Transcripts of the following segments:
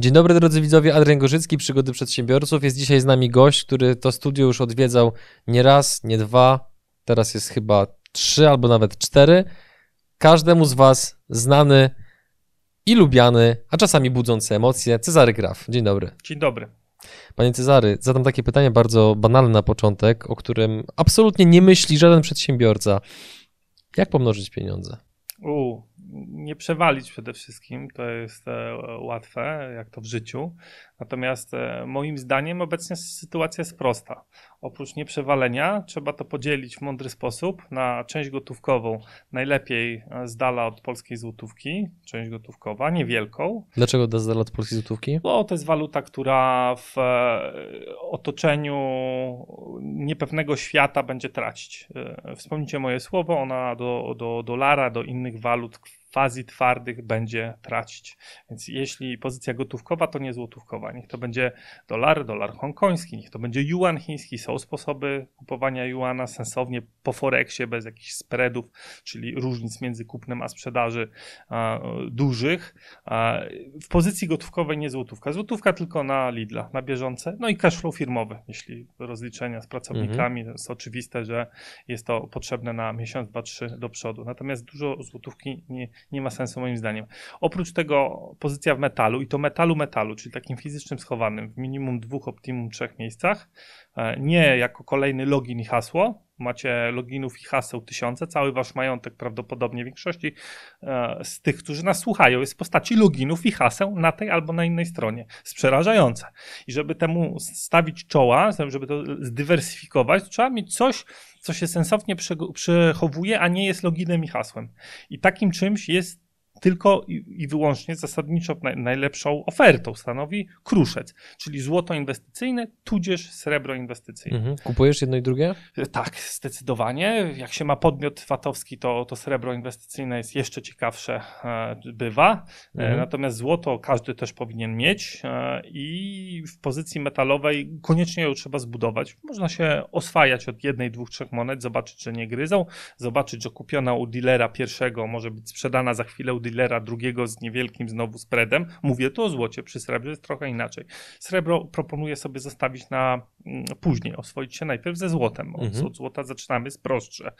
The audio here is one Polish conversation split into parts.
Dzień dobry drodzy widzowie, Adrian Gorzycki, Przygody Przedsiębiorców. Jest dzisiaj z nami gość, który to studio już odwiedzał nie raz, nie dwa, teraz jest chyba trzy albo nawet cztery. Każdemu z Was znany i lubiany, a czasami budzący emocje, Cezary Graf. Dzień dobry. Dzień dobry. Panie Cezary, zadam takie pytanie bardzo banalne na początek, o którym absolutnie nie myśli żaden przedsiębiorca. Jak pomnożyć pieniądze? U, nie przewalić przede wszystkim, to jest e, łatwe, jak to w życiu. Natomiast e, moim zdaniem obecnie sytuacja jest prosta. Oprócz nieprzewalenia trzeba to podzielić w mądry sposób na część gotówkową, najlepiej e, z dala od polskiej złotówki, część gotówkowa, niewielką. Dlaczego z dala od polskiej złotówki? Bo to jest waluta, która w otoczeniu niepewnego świata będzie tracić. Wspomnijcie moje słowo, ona do, do dolara, do innych walut fazji twardych będzie tracić. Więc jeśli pozycja gotówkowa, to nie złotówkowa. Niech to będzie dolar, dolar hongkoński, niech to będzie yuan chiński. Są sposoby kupowania yuana sensownie po forexie, bez jakichś spreadów, czyli różnic między kupnem a sprzedaży a, dużych. A, w pozycji gotówkowej nie złotówka. Złotówka tylko na Lidla, na bieżące. No i cashflow firmowy, jeśli rozliczenia z pracownikami. Mhm. Jest oczywiste, że jest to potrzebne na miesiąc, dwa, trzy do przodu. Natomiast dużo złotówki nie, nie ma sensu moim zdaniem. Oprócz tego pozycja w metalu i to metalu metalu, czyli takim fizycznym schowanym w minimum dwóch, optimum trzech miejscach, e, nie jako kolejny login i hasło, macie loginów i haseł tysiące, cały wasz majątek prawdopodobnie w większości e, z tych, którzy nas słuchają, jest w postaci loginów i haseł na tej albo na innej stronie. Jest przerażające. I żeby temu stawić czoła, żeby to zdywersyfikować, trzeba mieć coś, co się sensownie przechowuje, a nie jest loginem i hasłem. I takim czymś jest tylko i, wyłącznie zasadniczo najlepszą ofertą stanowi kruszec, czyli złoto inwestycyjne, tudzież srebro inwestycyjne. Mhm. Kupujesz jedno i drugie? E, tak, zdecydowanie. Jak się ma podmiot fatowski, to, to srebro inwestycyjne jest jeszcze ciekawsze, e, bywa. E, mhm. Natomiast złoto każdy też powinien mieć i w pozycji metalowej koniecznie ją trzeba zbudować. Można się oswajać od jednej, dwóch, trzech monet, zobaczyć, że nie gryzą, zobaczyć, że kupiona u dealera pierwszego może być sprzedana za chwilę u dealera drugiego z niewielkim znowu spreadem. Mówię tu o złocie, przy srebrze jest trochę inaczej. Srebro proponuję sobie zostawić na mm, później, oswoić się najpierw ze złotem. Mhm. Od złota zaczynamy jest prostsze.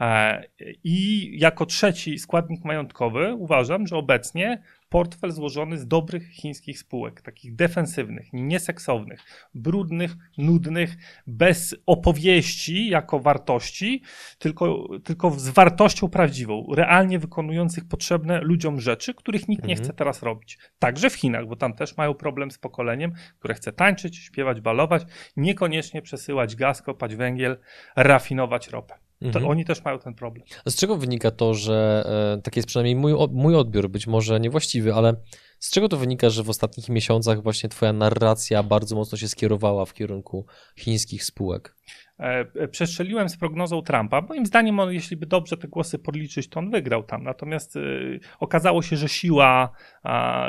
E, I jako trzeci składnik majątkowy uważam, że obecnie portfel złożony z dobrych chińskich spółek, takich defensywnych, nieseksownych, brudnych, nudnych, bez opowieści jako wartości, tylko, tylko z wartością prawdziwą, realnie wykonujących potrzebne ludziom rzeczy, których nikt nie mhm. chce teraz robić. Także w Chinach, bo tam też mają problem z pokoleniem, które chce tańczyć, śpiewać, balować, niekoniecznie przesyłać gaz, kopać węgiel, rafinować ropę. To mhm. oni też mają ten problem. Z czego wynika to, że e, taki jest przynajmniej mój, mój odbiór, być może niewłaściwy, ale z czego to wynika, że w ostatnich miesiącach właśnie twoja narracja bardzo mocno się skierowała w kierunku chińskich spółek? E, e, przestrzeliłem z prognozą Trumpa. Moim zdaniem, on, jeśli by dobrze te głosy podliczyć, to on wygrał tam. Natomiast y, okazało się, że siła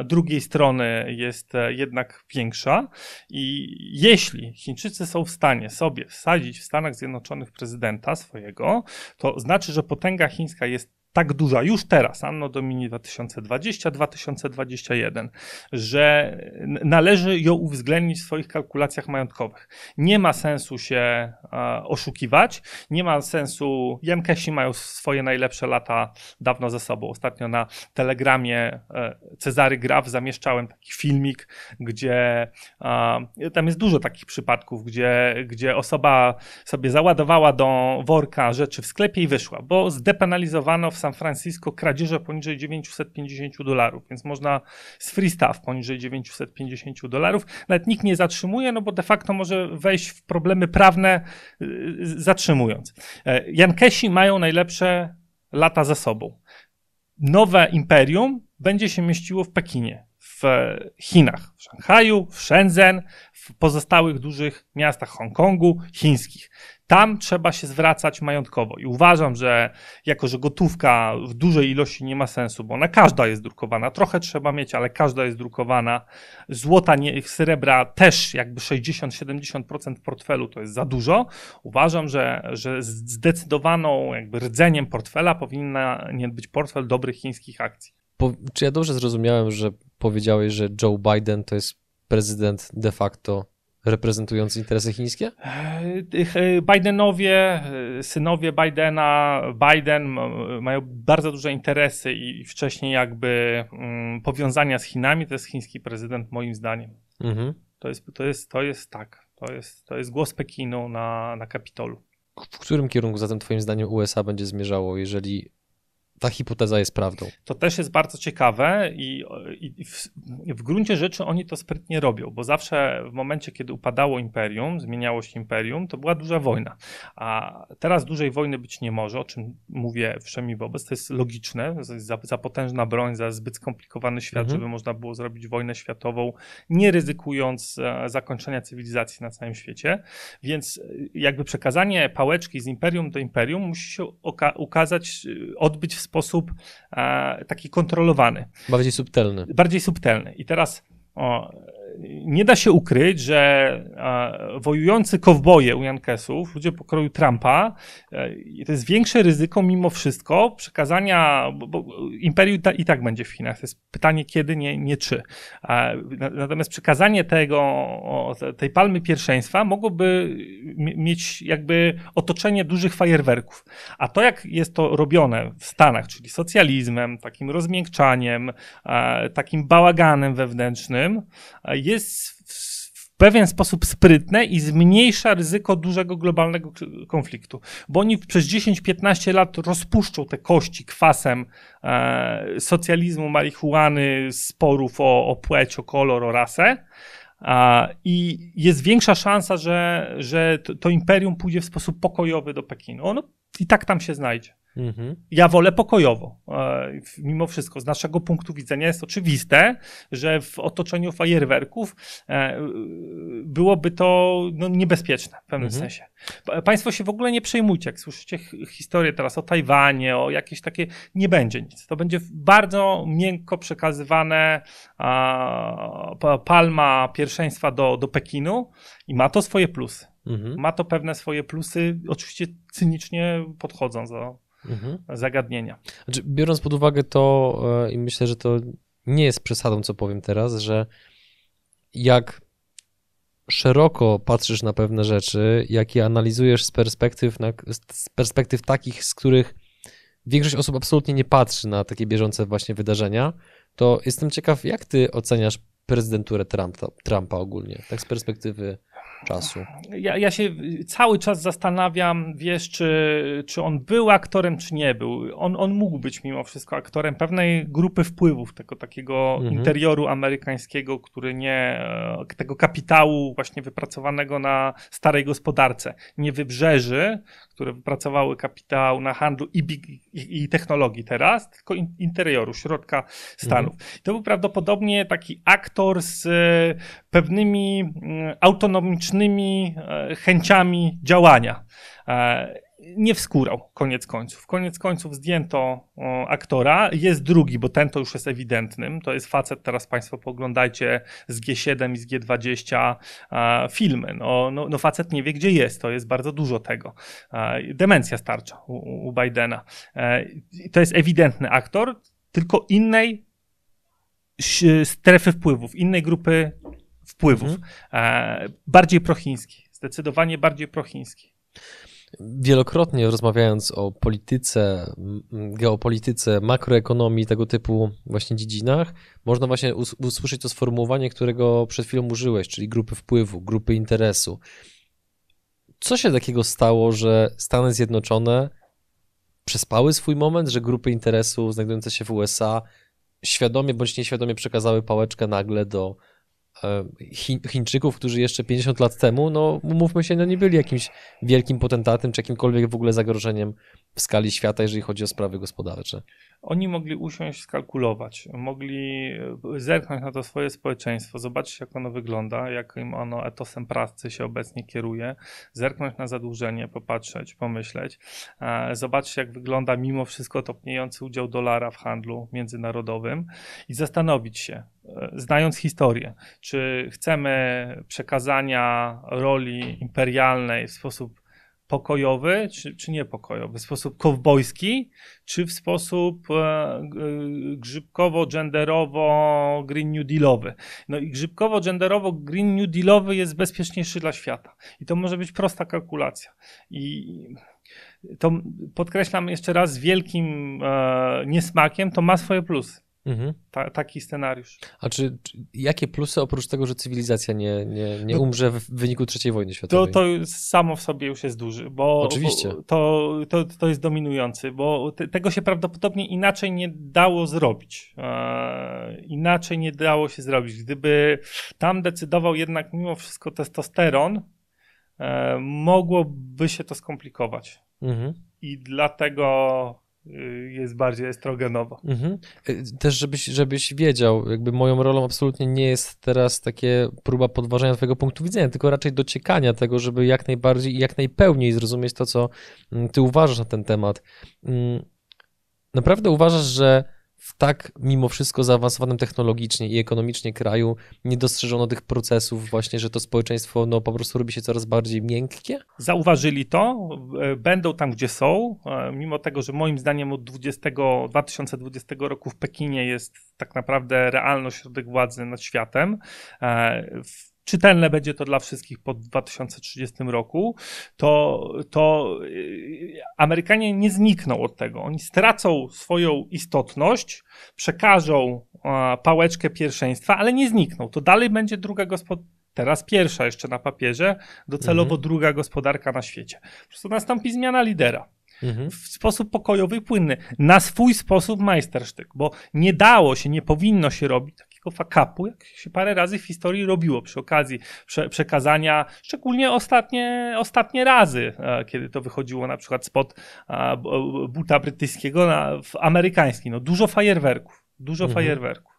drugiej strony jest jednak większa i jeśli Chińczycy są w stanie sobie wsadzić w Stanach Zjednoczonych prezydenta swojego, to znaczy, że potęga chińska jest tak duża już teraz, Anno Domini 2020-2021, że należy ją uwzględnić w swoich kalkulacjach majątkowych. Nie ma sensu się e, oszukiwać, nie ma sensu. Jankesi mają swoje najlepsze lata dawno ze sobą. Ostatnio na telegramie e, Cezary Graf zamieszczałem taki filmik, gdzie e, tam jest dużo takich przypadków, gdzie, gdzie osoba sobie załadowała do worka rzeczy w sklepie i wyszła, bo zdepenalizowano w San Francisco kradzieże poniżej 950 dolarów, więc można z free poniżej 950 dolarów. Nawet nikt nie zatrzymuje, no bo de facto może wejść w problemy prawne y, zatrzymując. E, Jankesi mają najlepsze lata za sobą. Nowe imperium będzie się mieściło w Pekinie w Chinach, w Szanghaju, w Shenzhen, w pozostałych dużych miastach Hongkongu, chińskich. Tam trzeba się zwracać majątkowo. I uważam, że jako, że gotówka w dużej ilości nie ma sensu, bo ona każda jest drukowana, trochę trzeba mieć, ale każda jest drukowana. Złota, nie, srebra też jakby 60-70% portfelu to jest za dużo. Uważam, że, że zdecydowaną jakby rdzeniem portfela powinna nie być portfel dobrych chińskich akcji. Po, czy ja dobrze zrozumiałem, że powiedziałeś, że Joe Biden to jest prezydent de facto reprezentujący interesy chińskie? Bidenowie, synowie Bidena, Biden mają bardzo duże interesy i wcześniej jakby mm, powiązania z Chinami. To jest chiński prezydent, moim zdaniem. Mhm. To, jest, to, jest, to jest tak. To jest, to jest głos Pekinu na, na Kapitolu. W którym kierunku zatem Twoim zdaniem USA będzie zmierzało, jeżeli ta hipoteza jest prawdą. To też jest bardzo ciekawe i, i w, w, gruncie rzeczy oni to sprytnie robią, bo zawsze w momencie, kiedy upadało imperium, zmieniało się imperium, to była duża wojna. A teraz dużej wojny być nie może, o czym mówię wszemi wobec. To jest logiczne, za, za potężna broń, za zbyt skomplikowany świat, mhm. żeby można było zrobić wojnę światową, nie ryzykując e, zakończenia cywilizacji na całym świecie. Więc e, jakby przekazanie pałeczki z imperium do imperium musi się ukazać, e, odbyć w sposób e, taki kontrolowany. Bardziej subtelny. Bardziej subtelny. I teraz o, nie da się ukryć, że wojujący kowboje u Jankesów, ludzie pokroju Trumpa, e, to jest większe ryzyko mimo wszystko przekazania, bo, bo imperium ta, i tak będzie w Chinach. To jest pytanie kiedy, nie, nie czy. Natomiast przekazanie tego, tej palmy pierwszeństwa mogłoby mieć jakby otoczenie dużych fajerwerków. A to jak jest to robione w Stanach, czyli socjalizmem, takim rozmiękczaniem, takim bałaganem wewnętrznym, jest w pewien sposób sprytne i zmniejsza ryzyko dużego globalnego konfliktu. Bo oni przez 10-15 lat rozpuszczą te kości kwasem e, socjalizmu, marihuany, sporów o, o płeć, o kolor, o rasę. I jest większa szansa, że, że to, to imperium pójdzie w sposób pokojowy do Pekinu. Ono i tak tam się znajdzie. Mhm. Ja wolę pokojowo. E, mimo wszystko, z naszego punktu widzenia jest oczywiste, że w otoczeniu fajerwerków e, byłoby to no, niebezpieczne w pewnym mhm. sensie. Państwo się w ogóle nie przejmujcie, jak słyszycie historię teraz o Tajwanie, o jakieś takie, nie będzie nic. To będzie bardzo miękko przekazywane palma pierwszeństwa do, do Pekinu i ma to swoje plusy. Mhm. Ma to pewne swoje plusy, oczywiście cynicznie podchodząc do, mhm. zagadnienia. Znaczy, biorąc pod uwagę to, e, i myślę, że to nie jest przesadą, co powiem teraz, że jak szeroko patrzysz na pewne rzeczy, jak je analizujesz z perspektyw, na, z perspektyw takich, z których większość osób absolutnie nie patrzy na takie bieżące właśnie wydarzenia, to jestem ciekaw, jak ty oceniasz prezydenturę Trumpa, Trumpa ogólnie, tak z perspektywy czasu. Ja, ja się cały czas zastanawiam, wiesz, czy, czy on był aktorem, czy nie był. On, on mógł być mimo wszystko aktorem pewnej grupy wpływów, tego takiego mhm. interioru amerykańskiego, który nie, e, tego kapitału właśnie wypracowanego na starej gospodarce, nie wybrzeży, które wypracowały kapitał na handlu i, i, i technologii teraz, tylko in, interioru, środka Stanów. Mhm. To był prawdopodobnie taki aktor z e, pewnymi mm, autonomicznymi e, chęciami działania. Nie wskórał, koniec końców. Koniec końców zdjęto o, aktora. Jest drugi, bo ten to już jest ewidentnym. To jest facet, teraz Państwo poglądajcie z G7 i z G20 a, filmy. No, no, no, facet nie wie, gdzie jest. To jest bardzo dużo tego. A, demencja starcza u, u Bidena. E, to jest ewidentny aktor, tylko innej strefy wpływów, innej grupy wpływów. Mhm. E, bardziej prochiński. Zdecydowanie bardziej prochiński. Wielokrotnie rozmawiając o polityce, geopolityce, makroekonomii, tego typu właśnie dziedzinach, można właśnie usłyszeć to sformułowanie, którego przed chwilą użyłeś, czyli grupy wpływu, grupy interesu. Co się takiego stało, że Stany Zjednoczone przespały swój moment, że grupy interesu znajdujące się w USA świadomie bądź nieświadomie przekazały pałeczkę nagle do e, Chi Chińczyków, którzy jeszcze 50 lat temu, no mówmy się, no nie byli jakimś wielkim potentatem, czy jakimkolwiek w ogóle zagrożeniem w skali świata, jeżeli chodzi o sprawy gospodarcze. Oni mogli usiąść, skalkulować, mogli e, zerknąć na to swoje społeczeństwo, zobaczyć jak ono wygląda, jakim ono etosem pracy się obecnie kieruje, zerknąć na zadłużenie, popatrzeć, pomyśleć, e, zobaczyć jak wygląda mimo wszystko topniejący udział dolara w handlu międzynarodowym i zastanowić się, znając historię, czy chcemy przekazania roli imperialnej w sposób pokojowy, czy, czy niepokojowy, w sposób kowbojski, czy w sposób e, grzybkowo-genderowo Green New Dealowy. No i grzybkowo-genderowo Green New Dealowy jest bezpieczniejszy dla świata. I to może być prosta kalkulacja. I to podkreślam jeszcze raz z wielkim e, niesmakiem, to ma swoje plusy. Mhm. Ta, taki scenariusz. A czy, czy, jakie plusy oprócz tego, że cywilizacja nie, nie, nie no, umrze w wyniku III wojny światowej? To, to samo w sobie już jest duży, bo Oczywiście. to, to, to jest dominujący, bo te, tego się prawdopodobnie inaczej nie dało zrobić. E, inaczej nie dało się zrobić. Gdyby tam decydował jednak mimo wszystko testosteron, e, mogłoby się to skomplikować. Mhm. I dlatego jest bardziej estrogenowo. Mhm. Y, też żebyś, żebyś wiedział, jakby moją rolą absolutnie nie jest teraz takie próba podważenia twojego punktu widzenia, tylko raczej dociekania tego, żeby jak najbardziej i jak najpełniej zrozumieć to, co mm, ty uważasz na ten temat. Mm, naprawdę uważasz, że w tak mimo wszystko zaawansowanym technologicznie i ekonomicznie kraju nie dostrzeżono tych procesów właśnie, że to społeczeństwo no, po prostu robi się coraz bardziej miękkie? Zauważyli to, e, będą tam, gdzie są, e, mimo tego, że moim zdaniem od 20, 2020 roku w Pekinie jest tak naprawdę realny ośrodek władzy nad światem. E, w czytelne będzie to dla wszystkich po 2030 roku, to, to y, Amerykanie nie znikną od tego. Oni stracą swoją istotność, przekażą pałeczkę pierwszeństwa, ale nie znikną. To dalej będzie druga gospodarka. Teraz pierwsza jeszcze na papierze, docelowo mhm. druga gospodarka na świecie. Po prostu nastąpi zmiana lidera. Mhm. W sposób pokojowy i płynny. Na swój sposób majstersztyk, bo nie dało się, nie powinno się robić takiego fakapu, jak się parę razy w historii robiło przy okazji prze, przekazania, szczególnie ostatnie, ostatnie razy, e, kiedy to wychodziło na przykład spod e, buta brytyjskiego na, w amerykański. No, dużo fajerwerków, dużo mhm. fajerwerków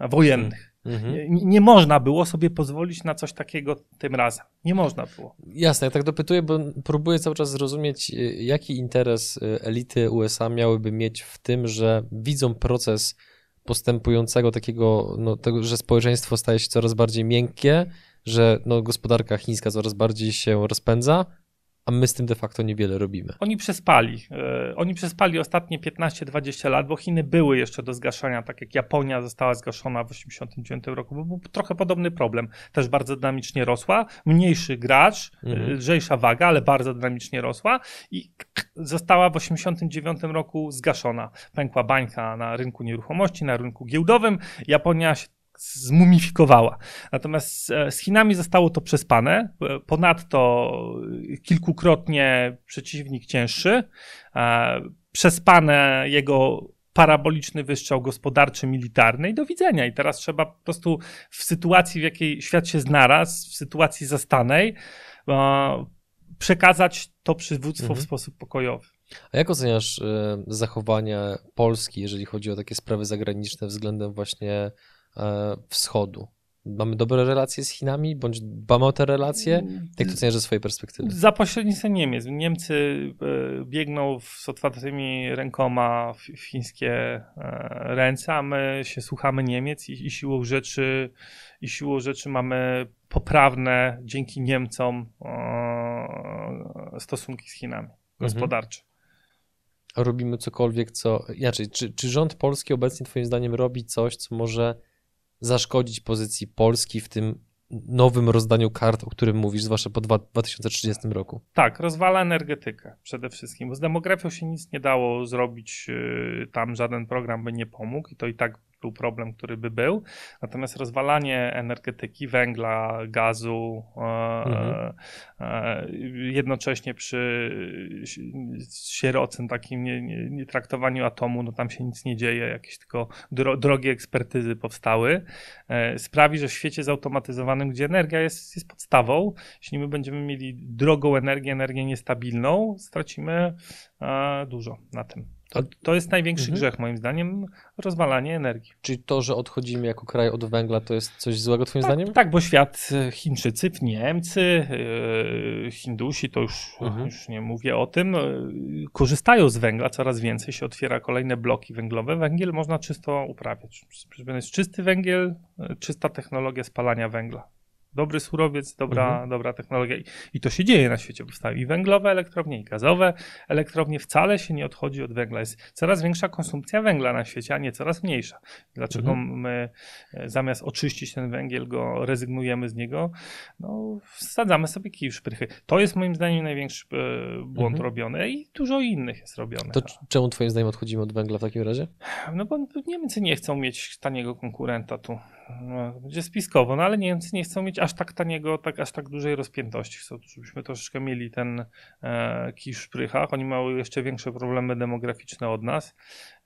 wojennych. Mhm. Nie, nie, można było sobie pozwolić na coś takiego tym razem. Nie można było. Jasne, ja tak dopytuję, bo próbuję cały czas zrozumieć, jaki interes elity USA miałyby mieć w tym, że widzą proces postępującego takiego, no, tego, że społeczeństwo staje się coraz bardziej miękkie, że no, gospodarka chińska coraz bardziej się rozpędza, a my z tym de facto niewiele robimy. Oni przespali. E, oni przespali ostatnie 15-20 lat, bo Chiny były jeszcze do zgaszania, tak jak Japonia została zgaszona w 1989 roku, bo był trochę podobny problem. Też bardzo dynamicznie rosła, mniejszy gracz, mhm. lżejsza waga, ale bardzo dynamicznie rosła i została w 1989 roku zgaszona. Pękła bańka na rynku nieruchomości, na rynku giełdowym. Japonia się zmumifikowała. Natomiast e, z Chinami zostało to przespane. E, ponadto kilkukrotnie przeciwnik cięższy. E, przespane jego paraboliczny wystrzał gospodarczy, militarny i do widzenia. I teraz trzeba po prostu w sytuacji, w jakiej świat się znalazł, w sytuacji zastanej, przekazać to przywództwo mhm. w sposób pokojowy. A jak oceniasz zachowania Polski, jeżeli chodzi o takie sprawy zagraniczne względem właśnie E, wschodu. Mamy dobre relacje z Chinami, bądź dbamy o te relacje? Jak to oceniasz ze swojej perspektywy? Za pośrednictwem Niemiec. Niemcy e, biegną z otwartymi rękoma w chińskie e, ręce, a my się słuchamy Niemiec i, i siłą rzeczy i siłą rzeczy mamy poprawne dzięki Niemcom stosunki z Chinami mhm. gospodarcze. Mhm robimy cokolwiek, co. Inaczej, czy, czy rząd polski obecnie, Twoim zdaniem, robi coś, co może zaszkodzić pozycji Polski w tym nowym rozdaniu kart, o którym mówisz, zwłaszcza po 2030 roku. Tak, rozwala energetykę przede wszystkim, bo z demografią się nic nie dało zrobić, y, tam żaden program by nie pomógł i to i tak był problem, który by był. Natomiast rozwalanie energetyki, węgla, gazu, mhm. jednocześnie przy sierocym takim nie, nie, nie, traktowaniu atomu, no tam się nic nie dzieje, jakieś tylko dro, drogie ekspertyzy powstały, sprawi, że w świecie zautomatyzowanym, gdzie energia jest, jest podstawą, jeśli my będziemy mieli drogą energię, energię niestabilną, stracimy dużo na tym. To, to jest największy mhm. grzech, moim zdaniem, rozwalanie energii. Czyli to, że odchodzimy jako kraj od węgla, to jest coś złego, Twoim tak, zdaniem? Tak, bo świat, e, Chińczycy, Niemcy, yy, Hindusi, to już, mhm. już nie mówię o tym, yy, korzystają z węgla, coraz więcej się otwiera kolejne bloki węglowe. Węgiel można czysto uprawiać. Jest czysty węgiel, czysta technologia spalania węgla. Dobry surowiec, dobra, mhm. dobra technologia. I, to się dzieje na świecie. Powstają i węglowe elektrownie, i gazowe elektrownie. Wcale się nie odchodzi od węgla. Jest coraz większa konsumpcja węgla na świecie, a nie coraz mniejsza. Dlaczego mhm. my e, zamiast oczyścić ten węgiel, go rezygnujemy z niego? No, wsadzamy sobie kij w szprychy. To jest moim zdaniem największy e, błąd mhm. robiony i dużo innych jest robione. To czemu twoim zdaniem odchodzimy od węgla w takim razie? No bo Niemcy nie chcą mieć taniego konkurenta tu. No, będzie spiskowo, no ale Niemcy nie chcą mieć aż tak taniego, tak, aż tak dużej rozpiętości. Chcą, żebyśmy troszeczkę mieli ten e, kisz w prychach. Oni mają jeszcze większe problemy demograficzne od nas.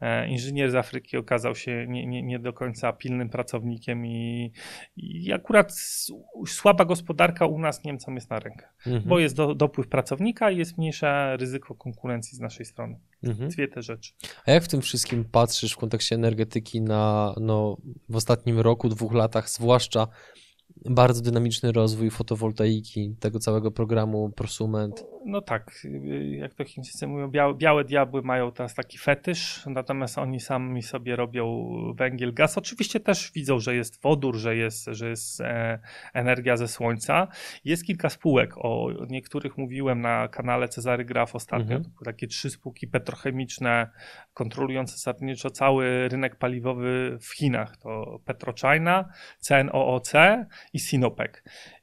E, inżynier z Afryki okazał się nie, nie, nie do końca pilnym pracownikiem i, i, akurat słaba gospodarka u nas Niemcom jest na rękę, mhm. bo jest do, dopływ pracownika i jest mniejsze ryzyko konkurencji z naszej strony. Mhm. Dwie te rzeczy. A jak w tym wszystkim patrzysz w kontekście energetyki na no, w ostatnim roku, dwóch latach, zwłaszcza bardzo dynamiczny rozwój fotowoltaiki, tego całego programu prosument. No tak, jak to Chińczycy mówią, białe, białe diabły mają teraz taki fetysz, natomiast oni sami sobie robią węgiel, gaz. Oczywiście też widzą, że jest wodór, że jest, że jest e, energia ze słońca. Jest kilka spółek, o niektórych mówiłem na kanale Cezary Graf ostatnio, mhm. takie trzy spółki petrochemiczne kontrolujące zasadniczo cały rynek paliwowy w Chinach. To PetroChina, CNOOC i Sinopec.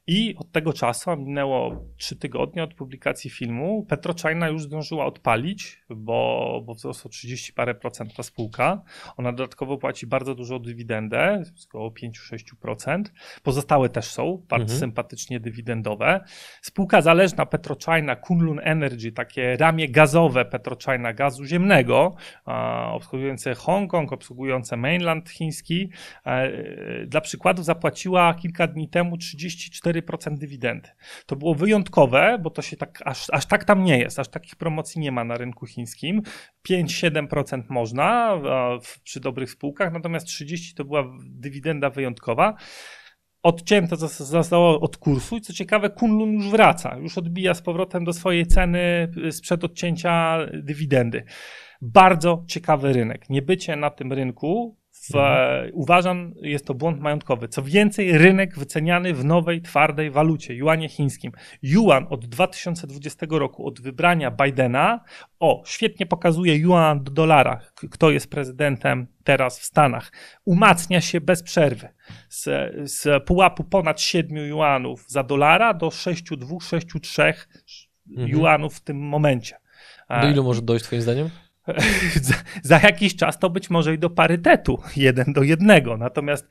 I od tego czasu, minęło trzy tygodnie od publikacji filmu, PetroChina już zdążyła odpalić, bo, bo wzrosło 30 parę procent ta spółka. Ona dodatkowo płaci bardzo dużo dywidendę, około 5-6%. Pozostałe też są bardzo mhm. sympatycznie dywidendowe. Spółka zależna PetroChina, Kunlun Energy, takie ramię gazowe PetroChina gazu ziemnego, obsługujące Hongkong, obsługujące mainland chiński, e, dla przykładu zapłaciła kilka dni temu 34 4% dywidendy. To było wyjątkowe, bo to się tak, aż, aż tak tam nie jest, aż takich promocji nie ma na rynku chińskim. 5-7% można w, przy dobrych spółkach, natomiast 30% to była dywidenda wyjątkowa odcięto zostało od kursu i co ciekawe Kunlun już wraca, już odbija z powrotem do swojej ceny sprzed odcięcia dywidendy. Bardzo ciekawy rynek. Niebycie na tym rynku w, mhm. uważam, jest to błąd majątkowy. Co więcej, rynek wyceniany w nowej, twardej walucie, juanie chińskim. Yuan od 2020 roku, od wybrania Bidena, o, świetnie pokazuje yuan do dolara, kto jest prezydentem teraz w Stanach, umacnia się bez przerwy. Z, z pułapu ponad 7 juanów za dolara do 6,2, 6,3 mhm. juanów w tym momencie. Do ilu może dojść, Twoim zdaniem? za jakiś czas to być może i do parytetu jeden do jednego. Natomiast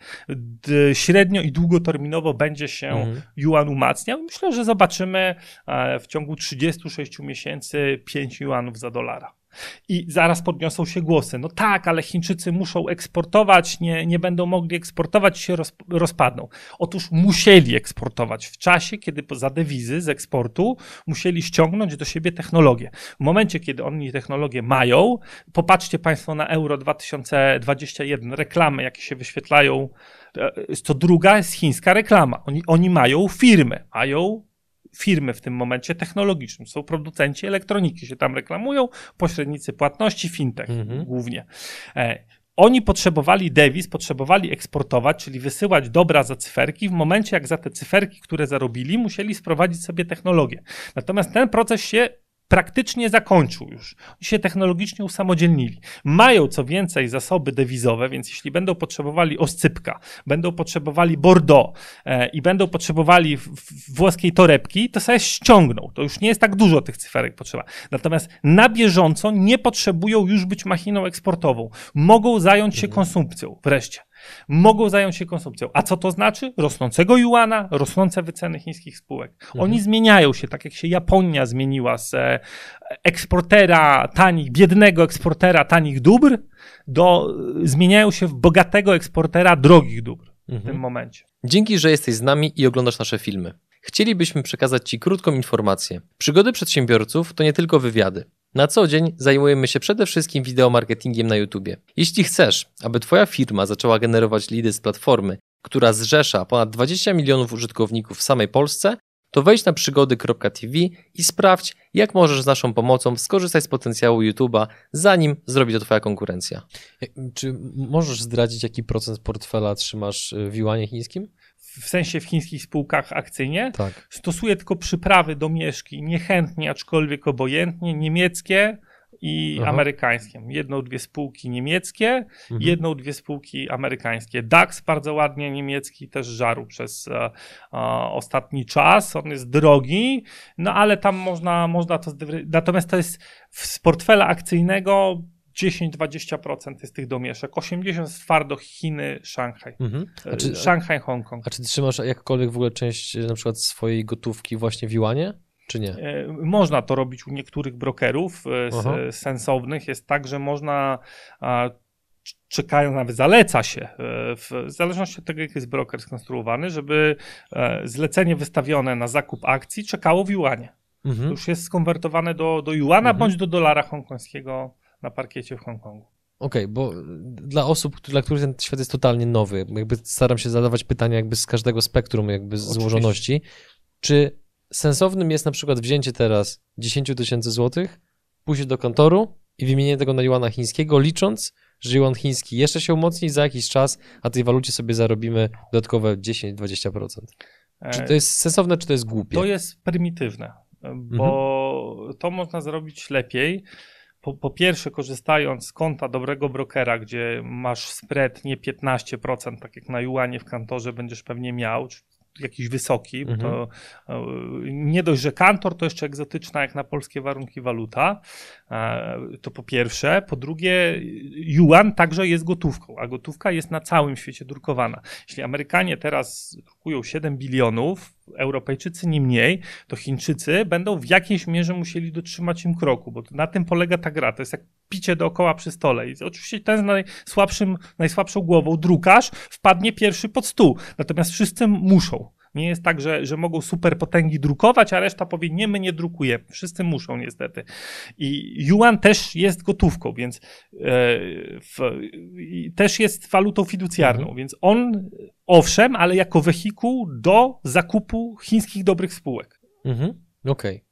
średnio i długoterminowo będzie się mhm. yuan umacniał. Myślę, że zobaczymy e, w ciągu 36 miesięcy 5 yuanów za dolara. I zaraz podniosą się głosy. No tak, ale Chińczycy muszą eksportować, nie, nie będą mogli eksportować, się roz, rozpadną. Otóż musieli eksportować w czasie, kiedy za dewizy z eksportu musieli ściągnąć do siebie technologię. W momencie, kiedy oni technologię mają, popatrzcie Państwo na Euro 2021, reklamy, jakie się wyświetlają, to druga jest chińska reklama. Oni, oni mają firmy, mają firmy w tym momencie technologicznym. Są producenci elektroniki, się tam reklamują, pośrednicy płatności, fintech mhm. głównie. E, oni potrzebowali dewiz, potrzebowali eksportować, czyli wysyłać dobra za cyferki. W momencie, jak za te cyferki, które zarobili, musieli sprowadzić sobie technologię. Natomiast ten proces się praktycznie zakończył już. Oni się technologicznie usamodzielnili. Mają co więcej zasoby dewizowe, więc jeśli będą potrzebowali oscypka, będą potrzebowali Bordeaux e, i będą potrzebowali w, w włoskiej torebki, to sobie ściągną. To już nie jest tak dużo tych cyferek potrzeba. Natomiast na bieżąco nie potrzebują już być machiną eksportową. Mogą zająć się konsumpcją wreszcie mogą zająć się konsumpcją. A co to znaczy? Rosnącego juana, rosnące wyceny chińskich spółek. Oni Mhm. zmieniają się, tak jak się Japonia zmieniła z e, eksportera tanich, biednego eksportera tanich dóbr, do, zmieniają się w bogatego eksportera drogich dóbr w Mhm. tym momencie. Dzięki, że jesteś z nami i oglądasz nasze filmy. Chcielibyśmy przekazać Ci krótką informację. Przygody przedsiębiorców to nie tylko wywiady. Na co dzień zajmujemy się przede wszystkim wideomarketingiem na YouTube. Jeśli chcesz, aby Twoja firma zaczęła generować lidy z platformy, która zrzesza ponad 20 milionów użytkowników w samej Polsce, to wejdź na przygody.tv i sprawdź, jak możesz z naszą pomocą skorzystać z potencjału YouTube'a, zanim zrobi to Twoja konkurencja. Czy możesz zdradzić, jaki procent portfela trzymasz w juanie chińskim? W sensie w chińskich spółkach akcyjnie Tak. stosuje tylko przyprawy do mieszki, niechętnie, aczkolwiek obojętnie, niemieckie i Aha. amerykańskie. Jedną, dwie spółki niemieckie, Mhm. jedną, dwie spółki amerykańskie. DAX bardzo ładnie niemiecki też żarł przez e, e, ostatni czas. On jest drogi, no ale tam można, można to. Natomiast to jest z portfela akcyjnego 10-20% jest tych domieszek. 80% jest twardo Chiny, Szanghaj. Mhm. E, czy, Szanghaj, Hongkong. A czy trzymasz jakkolwiek w ogóle część e, na przykład swojej gotówki właśnie w juanie, czy nie? E, Można to robić u niektórych brokerów Aha. sensownych. Jest tak, że można, czekają, nawet zaleca się, w zależności od tego, jak jest broker skonstruowany, żeby zlecenie wystawione na zakup akcji czekało w juanie. To Mhm. już jest skonwertowane do, do juana Mhm. bądź do dolara hongkońskiego na parkiecie w Hongkongu. Okej, bo y, dla osób, dla których ten świat jest totalnie nowy, jakby staram się zadawać pytania jakby z każdego spektrum jakby Oczywiście. złożoności. Czy sensownym jest na przykład wzięcie teraz 10 tysięcy złotych, pójście do kontoru i wymienienie tego na juana chińskiego, licząc, że juan chiński jeszcze się umocni za jakiś czas, a tej walucie sobie zarobimy dodatkowe 10-20%. Czy E, to jest sensowne, czy to jest głupie? To jest prymitywne, bo to można zrobić lepiej. Po, po pierwsze, korzystając z konta dobrego brokera, gdzie masz spread nie 15%, tak jak na Juanie w kantorze będziesz pewnie miał, czy jakiś wysoki, bo to e, nie dość, że kantor to jeszcze egzotyczna jak na polskie warunki waluta, e, to po pierwsze. Po drugie, yuan także jest gotówką, a gotówka jest na całym świecie drukowana. Jeśli Amerykanie teraz drukują 7 bilionów, Europejczycy nie mniej, to Chińczycy będą w jakiejś mierze musieli dotrzymać im kroku, bo na tym polega ta gra. To jest jak picie dookoła przy stole. I oczywiście ten z najsłabszym, najsłabszą głową, drukarz, wpadnie pierwszy pod stół. Natomiast wszyscy muszą. Nie jest tak, że, że mogą super potęgi drukować, a reszta powie, nie, my nie drukujemy. Wszyscy muszą niestety. I yuan też jest gotówką, więc e, w, też jest walutą fiducjarną, Mhm. więc on owszem, ale jako wehikuł do zakupu chińskich dobrych spółek. Mhm. Okej.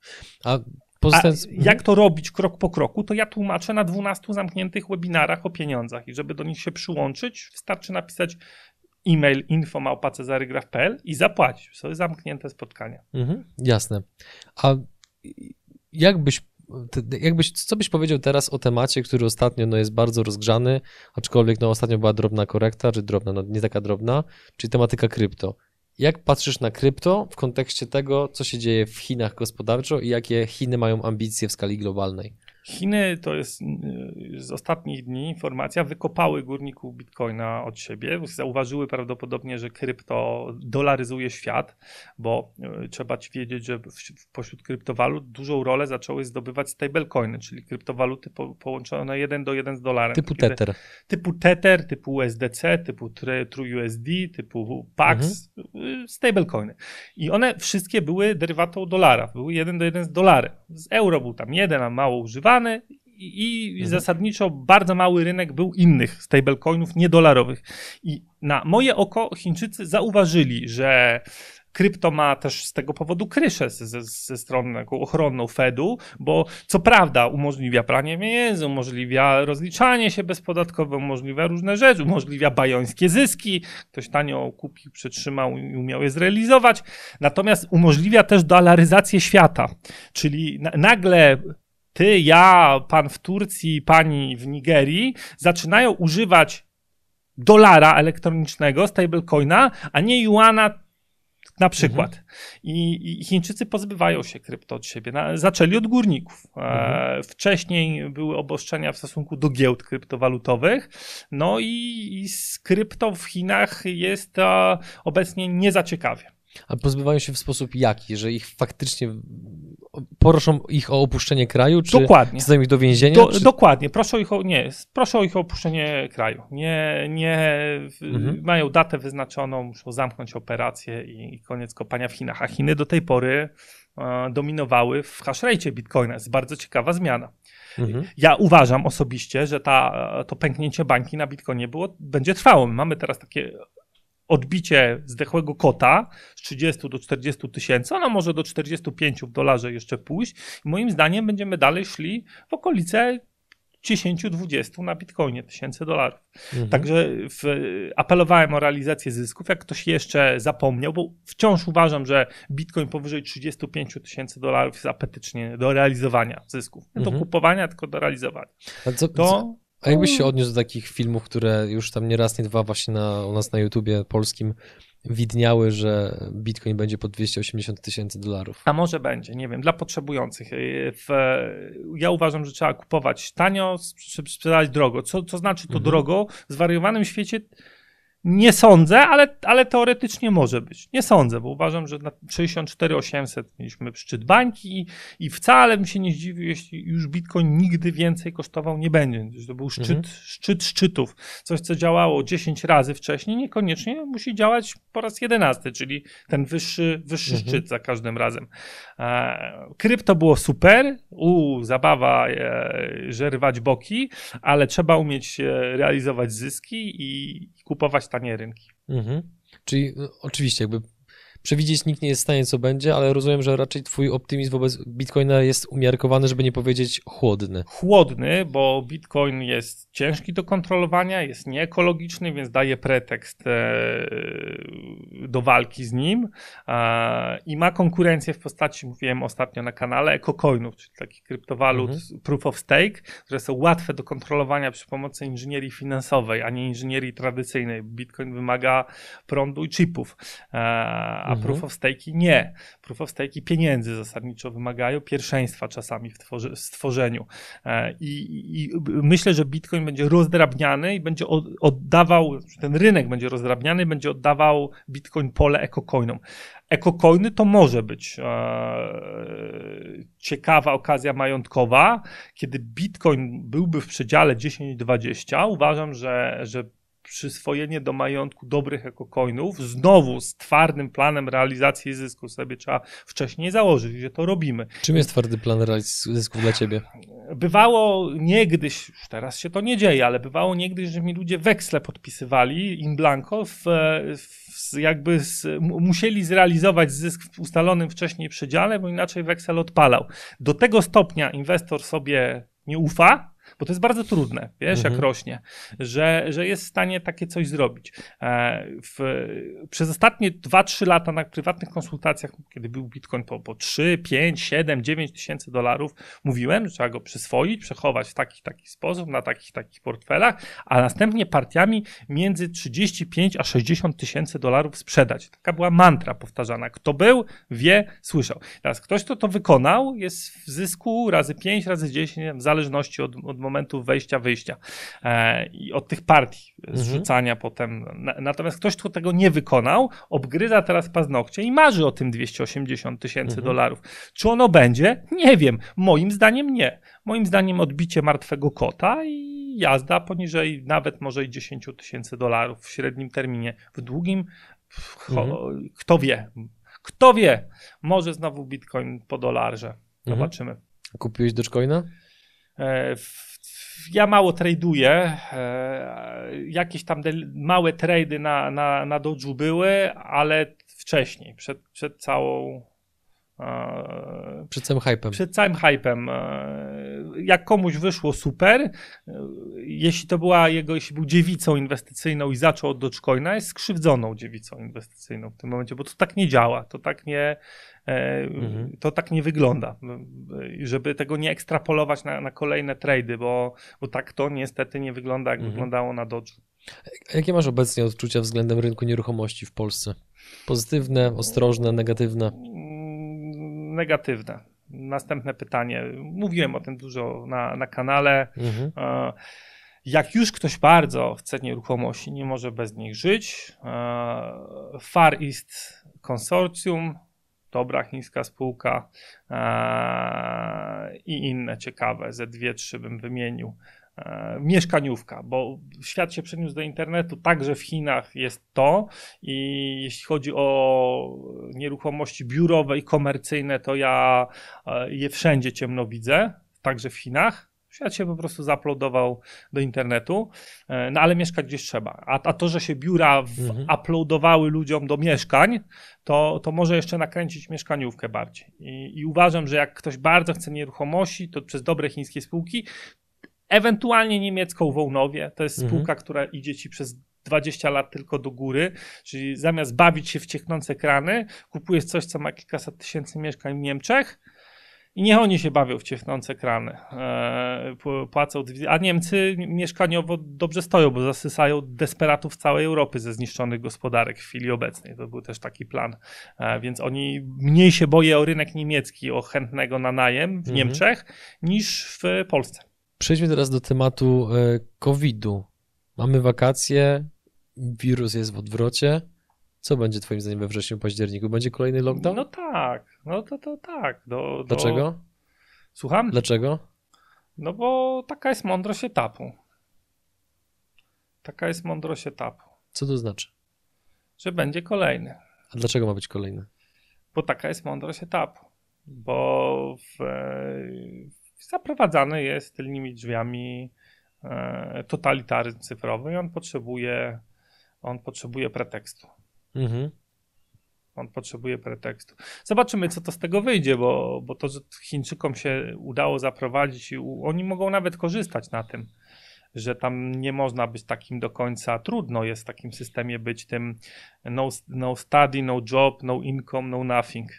A A pozostając... jak to robić krok po kroku, to ja tłumaczę na 12 zamkniętych webinarach o pieniądzach i żeby do nich się przyłączyć, wystarczy napisać e-mail info.małpacezarygraf.pl i zapłacić. Jest zamknięte spotkanie. Mhm, jasne. A jakbyś, jakbyś, co byś powiedział teraz o temacie, który ostatnio no, jest bardzo rozgrzany, aczkolwiek no, ostatnio była drobna korekta, czy drobna, no nie taka drobna, czyli tematyka krypto. Jak patrzysz na krypto w kontekście tego, co się dzieje w Chinach gospodarczo i jakie Chiny mają ambicje w skali globalnej? Chiny to jest y, z ostatnich dni informacja, wykopały górników bitcoina od siebie. Zauważyły prawdopodobnie, że krypto dolaryzuje świat, bo y, trzeba ci wiedzieć, że pośród kryptowalut dużą rolę zaczęły zdobywać stablecoiny, czyli kryptowaluty po, połączone jeden do jeden z dolarem. Typu Kiedy- Tether. typu Tether, typu USDC, typu Tr- TrueUSD, typu PAX, y, stablecoiny. I one wszystkie były derywatą dolara, były jeden do jeden z dolarem. Z euro był tam jeden, a mało używany i, i Mhm. zasadniczo bardzo mały rynek był innych stablecoinów niedolarowych. I na moje oko Chińczycy zauważyli, że krypto ma też z tego powodu kryszę ze, ze strony ochronną Fedu, bo co prawda umożliwia pranie pieniędzy, umożliwia rozliczanie się bezpodatkowe, umożliwia różne rzeczy, umożliwia bajońskie zyski, ktoś tanio kupił, przetrzymał i umiał je zrealizować, natomiast umożliwia też dolaryzację świata, czyli na, nagle ty, ja, pan w Turcji, pani w Nigerii zaczynają używać dolara elektronicznego, stablecoina, a nie juana na przykład. Mhm. I, I, Chińczycy pozbywają się krypto od siebie. Na, zaczęli od górników. E, mhm. wcześniej były obostrzenia w stosunku do giełd kryptowalutowych. No i, i z krypto w Chinach jest e, obecnie nie za ciekawie. A pozbywają się w sposób jaki? Że ich faktycznie proszą ich o opuszczenie kraju, czy dokładnie. ich do więzienia? Do, czy... Dokładnie, proszę ich o, nie, proszę o ich o opuszczenie kraju. Nie, nie mhm. mają datę wyznaczoną, muszą zamknąć operację i, i koniec kopania w Chinach. A Chiny do tej pory e, dominowały w hashrate Bitcoina. Jest bardzo ciekawa zmiana. Mhm. Ja uważam osobiście, że ta, to pęknięcie bańki na Bitcoinie było, będzie trwało. mamy teraz takie odbicie zdechłego kota z 30 do 40 tysięcy, ona może do 45 w dolarze jeszcze pójść. I moim zdaniem będziemy dalej szli w okolice 10-20 na bitcoinie tysięcy dolarów. Mhm. Także w, apelowałem o realizację zysków. Jak ktoś jeszcze zapomniał, bo wciąż uważam, że bitcoin powyżej 35 tysięcy dolarów jest apetycznie do realizowania zysków. Nie mhm. do kupowania, tylko do realizowania. A co, to? A jakbyś się odniósł do takich filmów, które już tam nie raz, nie dwa właśnie na, u nas na YouTubie polskim widniały, że Bitcoin będzie po 280 tysięcy dolarów. A może będzie, nie wiem, dla potrzebujących. Y, w, ja uważam, że trzeba kupować tanio, sprzedać drogo. Co, co znaczy to mhm. drogo? W zwariowanym świecie nie sądzę, ale, ale teoretycznie może być. Nie sądzę, bo uważam, że na 64 800 mieliśmy szczyt bańki i, i wcale bym się nie zdziwił, jeśli już Bitcoin nigdy więcej kosztował nie będzie. To był szczyt, mhm. szczyt szczytów. Coś, co działało 10 razy wcześniej, niekoniecznie musi działać po raz 11, czyli ten wyższy, wyższy mhm. szczyt za każdym razem. E, krypto było super, u zabawa, e, żerwać boki, ale trzeba umieć e, realizować zyski i kupować tanie rynki. Mhm. Czyli no, oczywiście jakby przewidzieć nikt nie jest w stanie, co będzie, ale rozumiem, że raczej twój optymizm wobec Bitcoina jest umiarkowany, żeby nie powiedzieć chłodny. Chłodny, bo Bitcoin jest ciężki do kontrolowania, jest nieekologiczny, więc daje pretekst e, do walki z nim i ma konkurencję w postaci, mówiłem ostatnio na kanale, ekocoinów, czyli takich kryptowalut mhm. proof of stake, które są łatwe do kontrolowania przy pomocy inżynierii finansowej, a nie inżynierii tradycyjnej. Bitcoin wymaga prądu i chipów a mhm. proof of stake nie. Proof of stake pieniędzy zasadniczo wymagają, pierwszeństwa czasami w stworzeniu. E, I, I, myślę, że Bitcoin będzie rozdrabniany i będzie oddawał, ten rynek będzie rozdrabniany, będzie oddawał Bitcoin pole ekocoinom. Ekocoiny to może być e, ciekawa okazja majątkowa, kiedy Bitcoin byłby w przedziale 10-20. Uważam, że, że przyswojenie do majątku dobrych ekocoinów, znowu z twardym planem realizacji zysku sobie trzeba wcześniej założyć, że to robimy. Czym jest twardy plan realizacji zysków dla ciebie? Bywało niegdyś, już teraz się to nie dzieje, ale bywało niegdyś, że mi ludzie weksle podpisywali in blanco, w, w, jakby z, musieli zrealizować zysk w ustalonym wcześniej przedziale, bo inaczej weksel odpalał. Do tego stopnia inwestor sobie nie ufa, bo to jest bardzo trudne, wiesz, mhm. jak rośnie, że, że jest w stanie takie coś zrobić. E, w, przez ostatnie 2-3 lata na prywatnych konsultacjach, kiedy był Bitcoin po, po 3, 5, 7, 9 tysięcy dolarów, mówiłem, że trzeba go przyswoić, przechować w taki, taki sposób, na takich, takich portfelach, a następnie partiami między 35 a 60 tysięcy dolarów sprzedać. Taka była mantra powtarzana. Kto był, wie, słyszał. Teraz ktoś, kto to wykonał, jest w zysku razy 5, razy 10, w zależności od, od momentu wejścia, wyjścia e, i od tych partii mhm. zrzucania potem. natomiast ktoś, kto tego nie wykonał, obgryza teraz paznokcie i marzy o tym 280 tysięcy mhm. dolarów. Czy ono będzie? Nie wiem. Moim zdaniem nie. Moim zdaniem odbicie martwego kota i jazda poniżej nawet może i 10 tysięcy dolarów w średnim terminie. W długim, mhm. kto wie? Kto wie? Może znowu Bitcoin po dolarze. Mhm. Zobaczymy. Kupiłeś Dogecoina? E, ja mało traduję. E, jakieś tam małe trady na, na, na Doge'u były, ale wcześniej, przed, przed całą przed całym hypem. Przed całym hypem. Jak komuś wyszło super, e, jeśli to była jego, jeśli był dziewicą inwestycyjną i zaczął od Dogecoina, jest skrzywdzoną dziewicą inwestycyjną w tym momencie, bo to tak nie działa, to tak nie, e, mhm. to tak nie wygląda. Żeby tego nie ekstrapolować na, na kolejne trady, bo, bo tak to niestety nie wygląda, jak mhm. wyglądało na Doge. Jakie masz obecnie odczucia względem rynku nieruchomości w Polsce? Pozytywne, ostrożne, negatywne? Negatywne. Następne pytanie. Mówiłem o tym dużo na, na kanale. Mhm. E, jak już ktoś bardzo chce nieruchomości, nie może bez nich żyć. E, Far East Consortium, dobra chińska spółka e, i inne ciekawe, ze dwie, trzy bym wymienił. E, mieszkaniówka, bo świat się przeniósł do internetu, także w Chinach jest to i jeśli chodzi o nieruchomości biurowe i komercyjne, to ja e, je wszędzie ciemno widzę, także w Chinach. Świat się po prostu zaplodował do internetu, e, no ale mieszkać gdzieś trzeba. A, a to, że się biura mhm. uploadowały ludziom do mieszkań, to, to może jeszcze nakręcić mieszkaniówkę bardziej. I, I uważam, że jak ktoś bardzo chce nieruchomości, to przez dobre chińskie spółki, ewentualnie niemiecką Wołnowie. To jest mhm. spółka, która idzie ci przez 20 lat tylko do góry, czyli zamiast bawić się w cieknące krany, kupujesz coś, co ma kilkaset tysięcy mieszkań w Niemczech i niech oni się bawią w ciechnące krany. Eee, płacą, a Niemcy mieszkaniowo dobrze stoją, bo zasysają desperatów całej Europy ze zniszczonych gospodarek w chwili obecnej. To był też taki plan. Eee, więc oni mniej się boją o rynek niemiecki, o chętnego na najem w mhm. Niemczech niż w Polsce. Przejdźmy teraz do tematu e, COVID-u. Mamy wakacje, wirus jest w odwrocie. Co będzie Twoim zdaniem we wrześniu, październiku? Będzie kolejny lockdown? No tak, no to, to tak. Do, Dlaczego? Do... Słucham? Dlaczego? No bo taka jest mądrość etapu. Taka jest mądrość etapu. Co to znaczy? Że będzie kolejny. A dlaczego ma być kolejny? Bo taka jest mądrość etapu. Bo w, zaprowadzany jest tylnymi drzwiami e, totalitaryzm cyfrowy i on potrzebuje, on potrzebuje pretekstu. Mhm. On potrzebuje pretekstu. Zobaczymy, co to z tego wyjdzie, bo, bo to, że Chińczykom się udało zaprowadzić i u, oni mogą nawet korzystać na tym, że tam nie można być takim do końca, trudno jest w takim systemie być tym no, no study, no job, no income, no nothing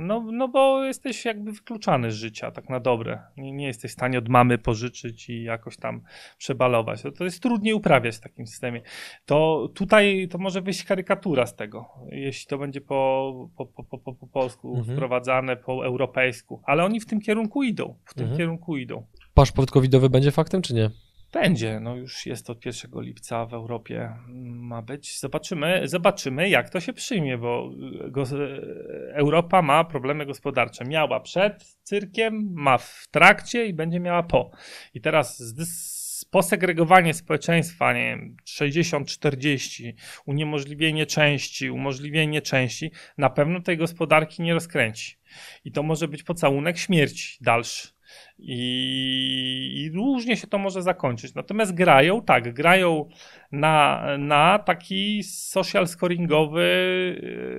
no, no bo jesteś jakby wykluczany z życia, tak na dobre. Nie, nie jesteś w stanie od mamy pożyczyć i jakoś tam przebalować. To, to jest trudniej uprawiać w takim systemie. To tutaj to może wyjść karykatura z tego, jeśli to będzie po, po, po, po, po polsku mhm. wprowadzane, po europejsku. Ale oni w tym kierunku idą. W tym mhm. kierunku idą. Paszport covidowy będzie faktem, czy nie? Będzie, no już jest od 1 lipca w Europie ma być. Zobaczymy, zobaczymy jak to się przyjmie, bo go, Europa ma problemy gospodarcze. Miała przed cyrkiem, ma w trakcie i będzie miała po. I teraz posegregowanie społeczeństwa, nie wiem, 60-40, uniemożliwienie części, umożliwienie części, na pewno tej gospodarki nie rozkręci. I to może być pocałunek śmierci dalszy. I, I, różnie się to może zakończyć. Natomiast grają, tak, grają na, na taki social scoringowy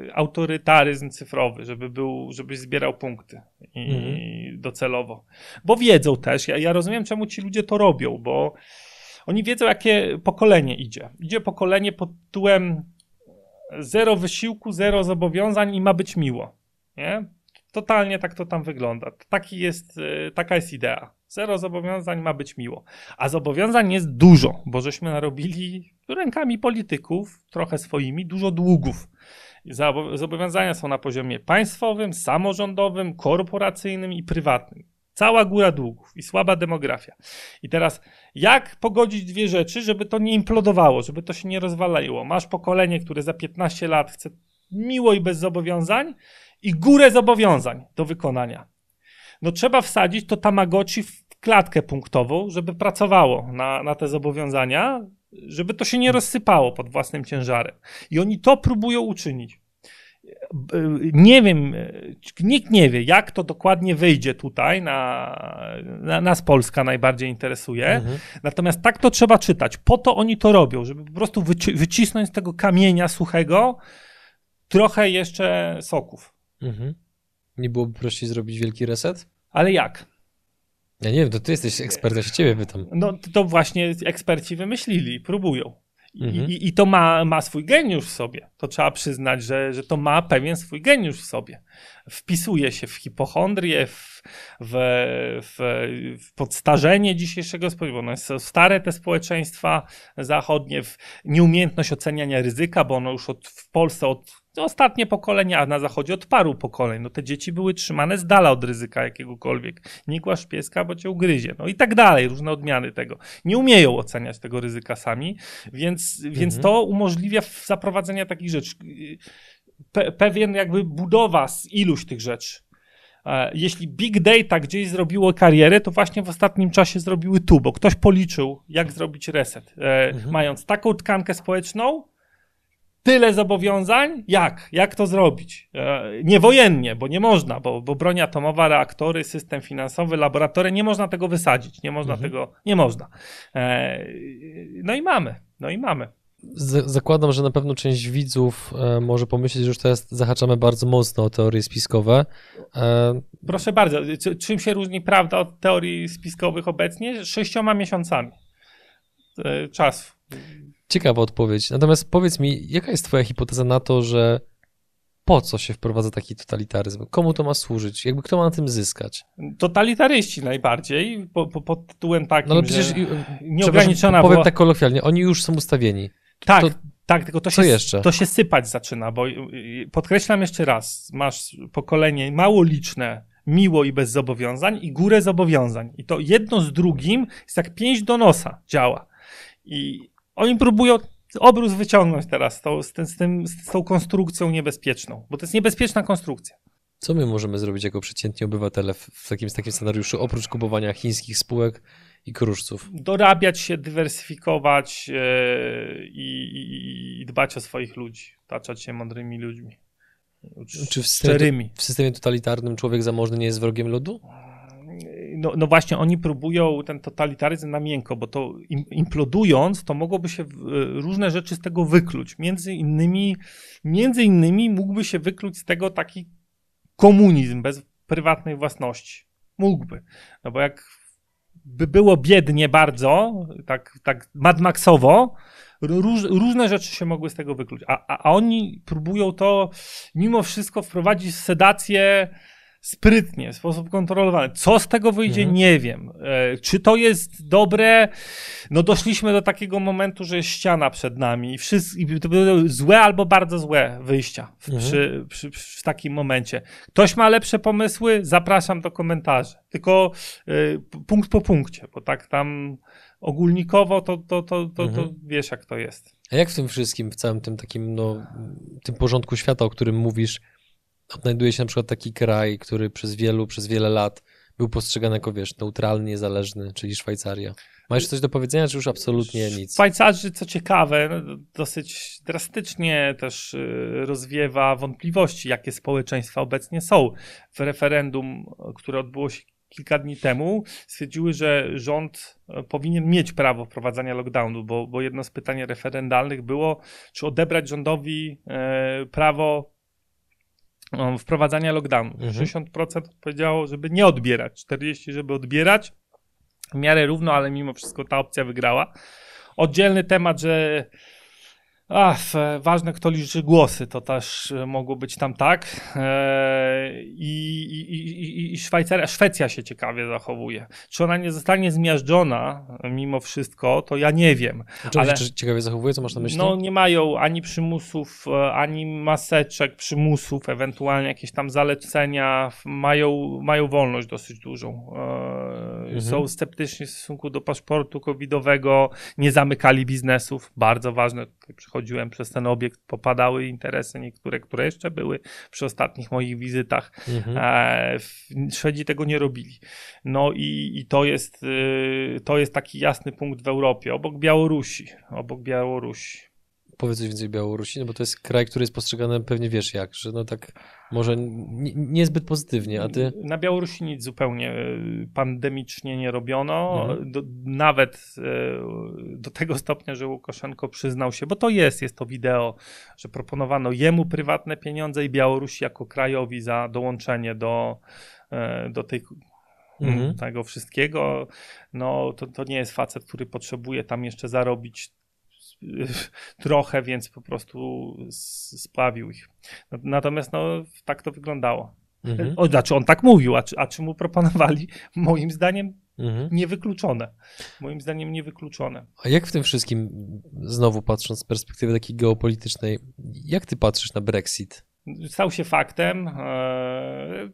y, autorytaryzm cyfrowy, żeby był, żebyś zbierał punkty i, mhm. docelowo. Bo wiedzą też, ja, ja rozumiem, czemu ci ludzie to robią, bo oni wiedzą, jakie pokolenie idzie. Idzie pokolenie pod tytułem zero wysiłku, zero zobowiązań i ma być miło. Nie? Totalnie tak to tam wygląda. Taki jest, e, taka jest idea. Zero zobowiązań ma być miło. A zobowiązań jest dużo, bo żeśmy narobili rękami polityków, trochę swoimi, dużo długów. Zobowiązania są na poziomie państwowym, samorządowym, korporacyjnym i prywatnym. Cała góra długów i słaba demografia. I teraz, jak pogodzić dwie rzeczy, żeby to nie implodowało, żeby to się nie rozwalało? Masz pokolenie, które za 15 lat chce miło i bez zobowiązań, i górę zobowiązań do wykonania. No trzeba wsadzić to Tamagotchi w klatkę punktową, żeby pracowało na, na te zobowiązania, żeby to się nie rozsypało pod własnym ciężarem. I oni to próbują uczynić. Nie wiem, nikt nie wie, jak to dokładnie wyjdzie tutaj, na, na nas Polska najbardziej interesuje. Mhm. Natomiast tak to trzeba czytać. Po to oni to robią, żeby po prostu wyci wycisnąć z tego kamienia suchego trochę jeszcze soków. Mhm. Nie byłoby prościej zrobić wielki reset? Ale jak? Ja nie wiem, to ty jesteś ekspertem, się ciebie pytam. No to właśnie eksperci wymyślili, próbują. I, Mhm. i, i to ma, ma swój geniusz w sobie. To trzeba przyznać, że, że to ma pewien swój geniusz w sobie. Wpisuje się w hipochondrię, w, w, w, w podstarzenie dzisiejszego społeczeństwa. One są stare te społeczeństwa zachodnie, w nieumiejętność oceniania ryzyka, bo ono już od, w Polsce od ostatnie pokolenia, a na zachodzie od paru pokoleń. No te dzieci były trzymane z dala od ryzyka jakiegokolwiek. Nie kłasz pieska, bo cię ugryzie. No i tak dalej, różne odmiany tego. Nie umieją oceniać tego ryzyka sami, więc, więc to umożliwia zaprowadzenie takich rzeczy. Pe, pewien jakby budowa z iluś tych rzeczy. E, Jeśli big data gdzieś zrobiło karierę, to właśnie w ostatnim czasie zrobiły tu, bo ktoś policzył, jak zrobić reset. E, Mając taką tkankę społeczną, tyle zobowiązań, jak? Jak to zrobić? E, niewojennie, bo nie można, bo, bo broń atomowa, reaktory, system finansowy, laboratoria, nie można tego wysadzić, nie można tego, nie można. E, no i mamy, no i mamy. Z- zakładam, że na pewno część widzów e, może pomyśleć, że już teraz zahaczamy bardzo mocno o teorie spiskowe. E, Proszę bardzo, czy, czym się różni prawda od teorii spiskowych obecnie? Sześcioma miesiącami e, czasu. Ciekawa odpowiedź. Natomiast powiedz mi, jaka jest twoja hipoteza na to, że po co się wprowadza taki totalitaryzm? Komu to ma służyć? Jakby kto ma na tym zyskać? Totalitaryści najbardziej, po, po, pod tytułem takim, No ale przecież nieograniczona powiem tak kolokwialnie, oni już są ustawieni. Tak, to- tak, tylko to się, jeszcze? to się sypać zaczyna, bo podkreślam jeszcze raz, masz pokolenie mało liczne, miło i bez zobowiązań i górę zobowiązań. I to jedno z drugim jest jak pięść do nosa działa. I oni próbują obrus wyciągnąć teraz z tą, z, tym, z, tym, z tą konstrukcją niebezpieczną, bo to jest niebezpieczna konstrukcja. Co my możemy zrobić jako przeciętni obywatele w, takim, w takim scenariuszu, oprócz kupowania chińskich spółek i kruszców? Dorabiać się, dywersyfikować e, i, i, dbać o swoich ludzi, otaczać się mądrymi ludźmi. Czy w systemie, Szczerymi. w systemie totalitarnym człowiek zamożny nie jest wrogiem ludu? No, no właśnie, oni próbują ten totalitaryzm na miękko, bo to im, implodując, to mogłoby się w- różne rzeczy z tego wykluć. Między innymi, między innymi mógłby się wykluć z tego taki komunizm bez prywatnej własności. Mógłby. No bo jak by było biednie bardzo, tak, tak Mad Maxowo, róż, różne rzeczy się mogły z tego wykluć. A, a, a oni próbują to mimo wszystko wprowadzić sedację sprytnie, w sposób kontrolowany. Co z tego wyjdzie, Mhm. nie wiem. E, czy to jest dobre? No doszliśmy do takiego momentu, że jest ściana przed nami i, wszyscy, i to były złe albo bardzo złe wyjścia w, Mhm. przy, przy, przy, w takim momencie. Ktoś ma lepsze pomysły? Zapraszam do komentarzy. Tylko y, punkt po punkcie, bo tak tam ogólnikowo to, to, to, to, to Mhm. wiesz jak to jest. A jak w tym wszystkim, w całym tym takim, no, tym porządku świata, o którym mówisz, odnajduje się na przykład taki kraj, który przez wielu, przez wiele lat był postrzegany jako, wiesz, neutralny, niezależny, czyli Szwajcaria. Masz coś do powiedzenia, czy już absolutnie nic? Szwajcarzy, co ciekawe, no, dosyć drastycznie też y, rozwiewa wątpliwości, jakie społeczeństwa obecnie są. W referendum, które odbyło się kilka dni temu, stwierdziły, że rząd e, powinien mieć prawo wprowadzania lockdownu, bo, bo jedno z pytań referendalnych było, czy odebrać rządowi e, prawo wprowadzania lockdownu. Mhm. 60% powiedziało, żeby nie odbierać, 40% żeby odbierać w miarę równo, ale mimo wszystko ta opcja wygrała. Oddzielny temat, że ach, e, ważne kto liczy głosy, to też e, mogło być tam tak. E, I, i, i, Szwajcaria, Szwecja się ciekawie zachowuje. Czy ona nie zostanie zmiażdżona mimo wszystko, to ja nie wiem. Czemu ale- się ciekawie zachowuje? Co masz na myśli? No nie mają ani przymusów, ani maseczek, przymusów, ewentualnie jakieś tam zalecenia. Mają, mają wolność dosyć dużą. Mhm. Są sceptyczni w stosunku do paszportu covidowego, nie zamykali biznesów. Bardzo ważne, tutaj przychodziłem przez ten obiekt, popadały interesy niektóre, które jeszcze były przy ostatnich moich wizytach. Mhm. E, Szwedzi tego nie robili. No i, i to, jest, y, to jest taki jasny punkt w Europie, obok Białorusi. Obok Białorusi. powiedz coś więcej o Białorusi, no bo to jest kraj, który jest postrzegany pewnie wiesz jak, że no tak może nie, niezbyt pozytywnie, a ty... Na Białorusi nic zupełnie e, pandemicznie nie robiono, Mhm. do, nawet e, do tego stopnia, że Łukaszenko przyznał się, bo to jest, jest to wideo, że proponowano jemu prywatne pieniądze i Białorusi jako krajowi za dołączenie do, e, do tej Mhm. tego wszystkiego, no to, to nie jest facet, który potrzebuje tam jeszcze zarobić trochę, więc po prostu spławił ich. Natomiast no, tak to wyglądało. Mhm. O, znaczy on tak mówił, a czy, a czy mu proponowali? Moim zdaniem Mhm. niewykluczone. Moim zdaniem niewykluczone. A jak w tym wszystkim, znowu patrząc z perspektywy takiej geopolitycznej, jak ty patrzysz na Brexit? Stał się faktem. e,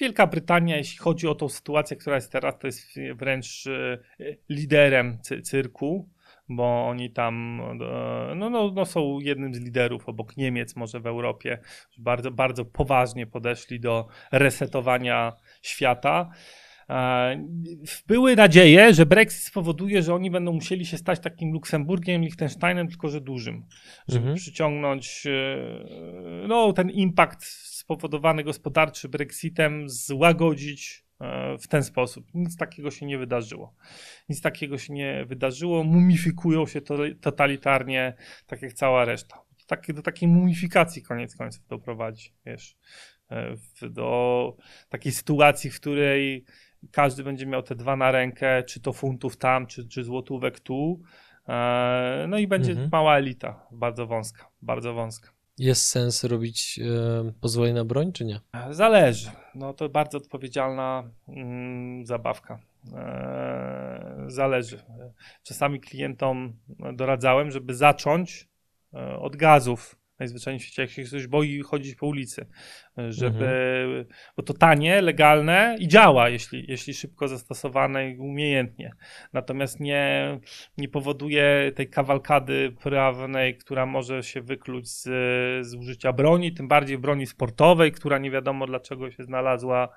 Wielka Brytania, jeśli chodzi o tą sytuację, która jest teraz, to jest wręcz e, liderem cy- cyrku, bo oni tam e, no, no, no są jednym z liderów obok Niemiec może w Europie. Bardzo, bardzo poważnie podeszli do resetowania świata. E, Były nadzieje, że Brexit spowoduje, że oni będą musieli się stać takim Luksemburgiem, Liechtensteinem, tylko że dużym, żeby Mhm. przyciągnąć e, no, ten impact spowodowany gospodarczy Brexitem, złagodzić w ten sposób. Nic takiego się nie wydarzyło. Nic takiego się nie wydarzyło. Mumifikują się to, totalitarnie, tak jak cała reszta. Tak, do takiej mumifikacji koniec końców doprowadzi, wiesz, e, w, do takiej sytuacji, w której każdy będzie miał te dwa na rękę, czy to funtów tam, czy, czy złotówek tu. E, No i będzie Mhm. mała elita, bardzo wąska, bardzo wąska. Jest sens robić e, pozwolenie na broń, czy nie? Zależy. No to bardzo odpowiedzialna mm, zabawka. E, zależy. Czasami klientom doradzałem, żeby zacząć e, od gazów. Najzwyczajniej w świecie, jak się ktoś boi chodzić po ulicy, żeby, bo to tanie, legalne i działa, jeśli, jeśli szybko zastosowane i umiejętnie. Natomiast nie, nie powoduje tej kawalkady prawnej, która może się wykluć z, z użycia broni, tym bardziej broni sportowej, która nie wiadomo dlaczego się znalazła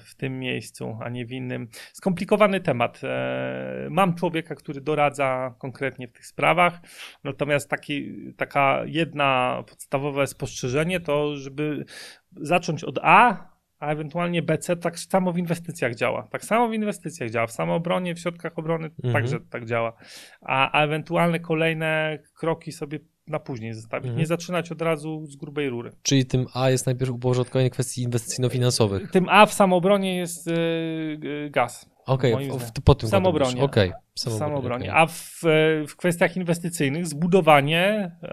w tym miejscu, a nie w innym. Skomplikowany temat. E, Mam człowieka, który doradza konkretnie w tych sprawach, natomiast taki, taka jedna podstawowe spostrzeżenie to, żeby zacząć od A, a ewentualnie BC tak samo w inwestycjach działa. Tak samo w inwestycjach działa, w samoobronie, w środkach obrony Mhm. także tak działa. A, a ewentualne kolejne kroki sobie na później zostawić. Mhm. Nie zaczynać od razu z grubej rury. Czyli tym A jest najpierw uporządkowanie kwestii inwestycyjno-finansowych. Tym A w samoobronie jest yy, gaz. Okej, w- po tym samobronie. Okej, W samobronie, samoobronie. okej. A w, e, w kwestiach inwestycyjnych zbudowanie e,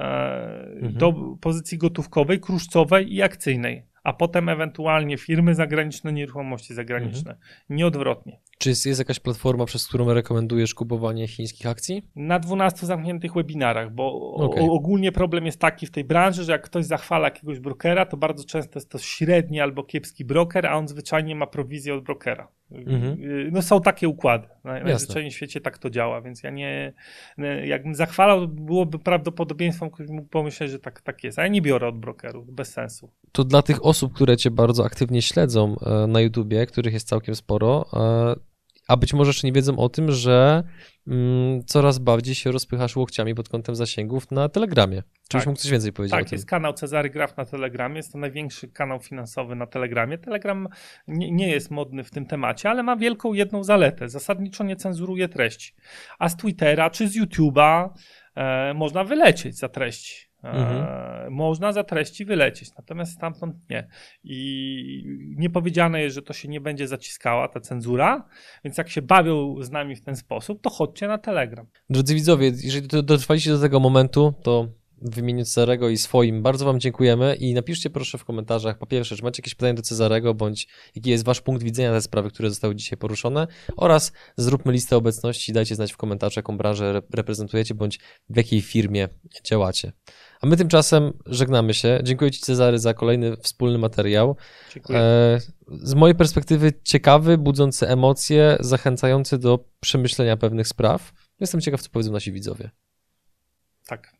Mhm. do pozycji gotówkowej, kruszcowej i akcyjnej. A potem ewentualnie firmy zagraniczne, nieruchomości zagraniczne. Mhm. Nieodwrotnie. Czy jest, jest jakaś platforma, przez którą rekomendujesz kupowanie chińskich akcji? Na 12 zamkniętych webinarach, bo o- Okej. o, ogólnie problem jest taki w tej branży, że jak ktoś zachwala jakiegoś brokera, to bardzo często jest to średni albo kiepski broker, a on zwyczajnie ma prowizję od brokera. Mhm. Y, No są takie układy. Naj- Najzwyczajniej w świecie tak to działa, więc ja nie. Jakbym zachwalał, byłoby prawdopodobieństwem, ktoś mógł pomyśleć, że tak, tak jest. A ja nie biorę od brokerów, bez sensu. To dla tych osób, które cię bardzo aktywnie śledzą e, na YouTubie, których jest całkiem sporo, e, a być może jeszcze nie wiedzą o tym, że coraz bardziej się rozpychasz łokciami pod kątem zasięgów na Telegramie. Czyś Tak. mógł coś więcej powiedzieć Tak, jest kanał Cezary Graf na Telegramie. Jest to największy kanał finansowy na Telegramie. Telegram nie, nie jest modny w tym temacie, ale ma wielką jedną zaletę. Zasadniczo nie cenzuruje treści. A z Twittera czy z YouTube'a e, można wylecieć za treści. E, Mhm. Można za treści wylecieć, natomiast stamtąd nie. I nie powiedziane jest, że to się nie będzie zaciskała, ta cenzura, więc jak się bawią z nami w ten sposób, to chodźcie na Telegram. Drodzy widzowie, jeżeli do- dotrwaliście do tego momentu, to w imieniu Cezarego i swoim bardzo Wam dziękujemy i napiszcie proszę w komentarzach, po pierwsze, czy macie jakieś pytania do Cezarego, bądź jaki jest Wasz punkt widzenia na te sprawy, które zostały dzisiaj poruszone oraz zróbmy listę obecności, dajcie znać w komentarzu, jaką branżę rep- reprezentujecie, bądź w jakiej firmie działacie. A my tymczasem żegnamy się. Dziękuję Ci Cezary za kolejny wspólny materiał. Dziękuję. E, z mojej perspektywy ciekawy, budzący emocje, zachęcający do przemyślenia pewnych spraw. Jestem ciekaw, co powiedzą nasi widzowie. Tak.